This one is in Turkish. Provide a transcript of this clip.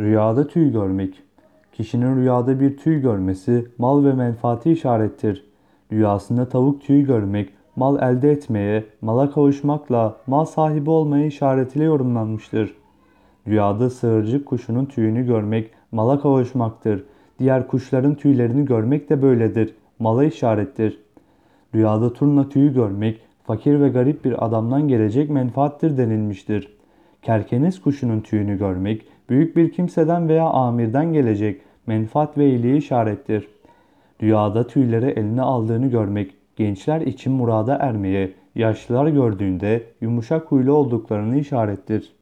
Rüyada tüy görmek. Kişinin rüyada bir tüy görmesi mal ve menfaati işarettir. Rüyasında tavuk tüyü görmek mal elde etmeye, mala kavuşmakla mal sahibi olmaya işaretiyle yorumlanmıştır. Rüyada sığırcık kuşunun tüyünü görmek mala kavuşmaktır. Diğer kuşların tüylerini görmek de böyledir. Mala işarettir. Rüyada turna tüyü görmek fakir ve garip bir adamdan gelecek menfaattir denilmiştir. Kerkenes kuşunun tüyünü görmek büyük bir kimseden veya amirden gelecek menfaat ve iyiliği işarettir. Rüyada tüyleri eline aldığını görmek gençler için murada ermeye, yaşlılar gördüğünde yumuşak huylu olduklarını işarettir.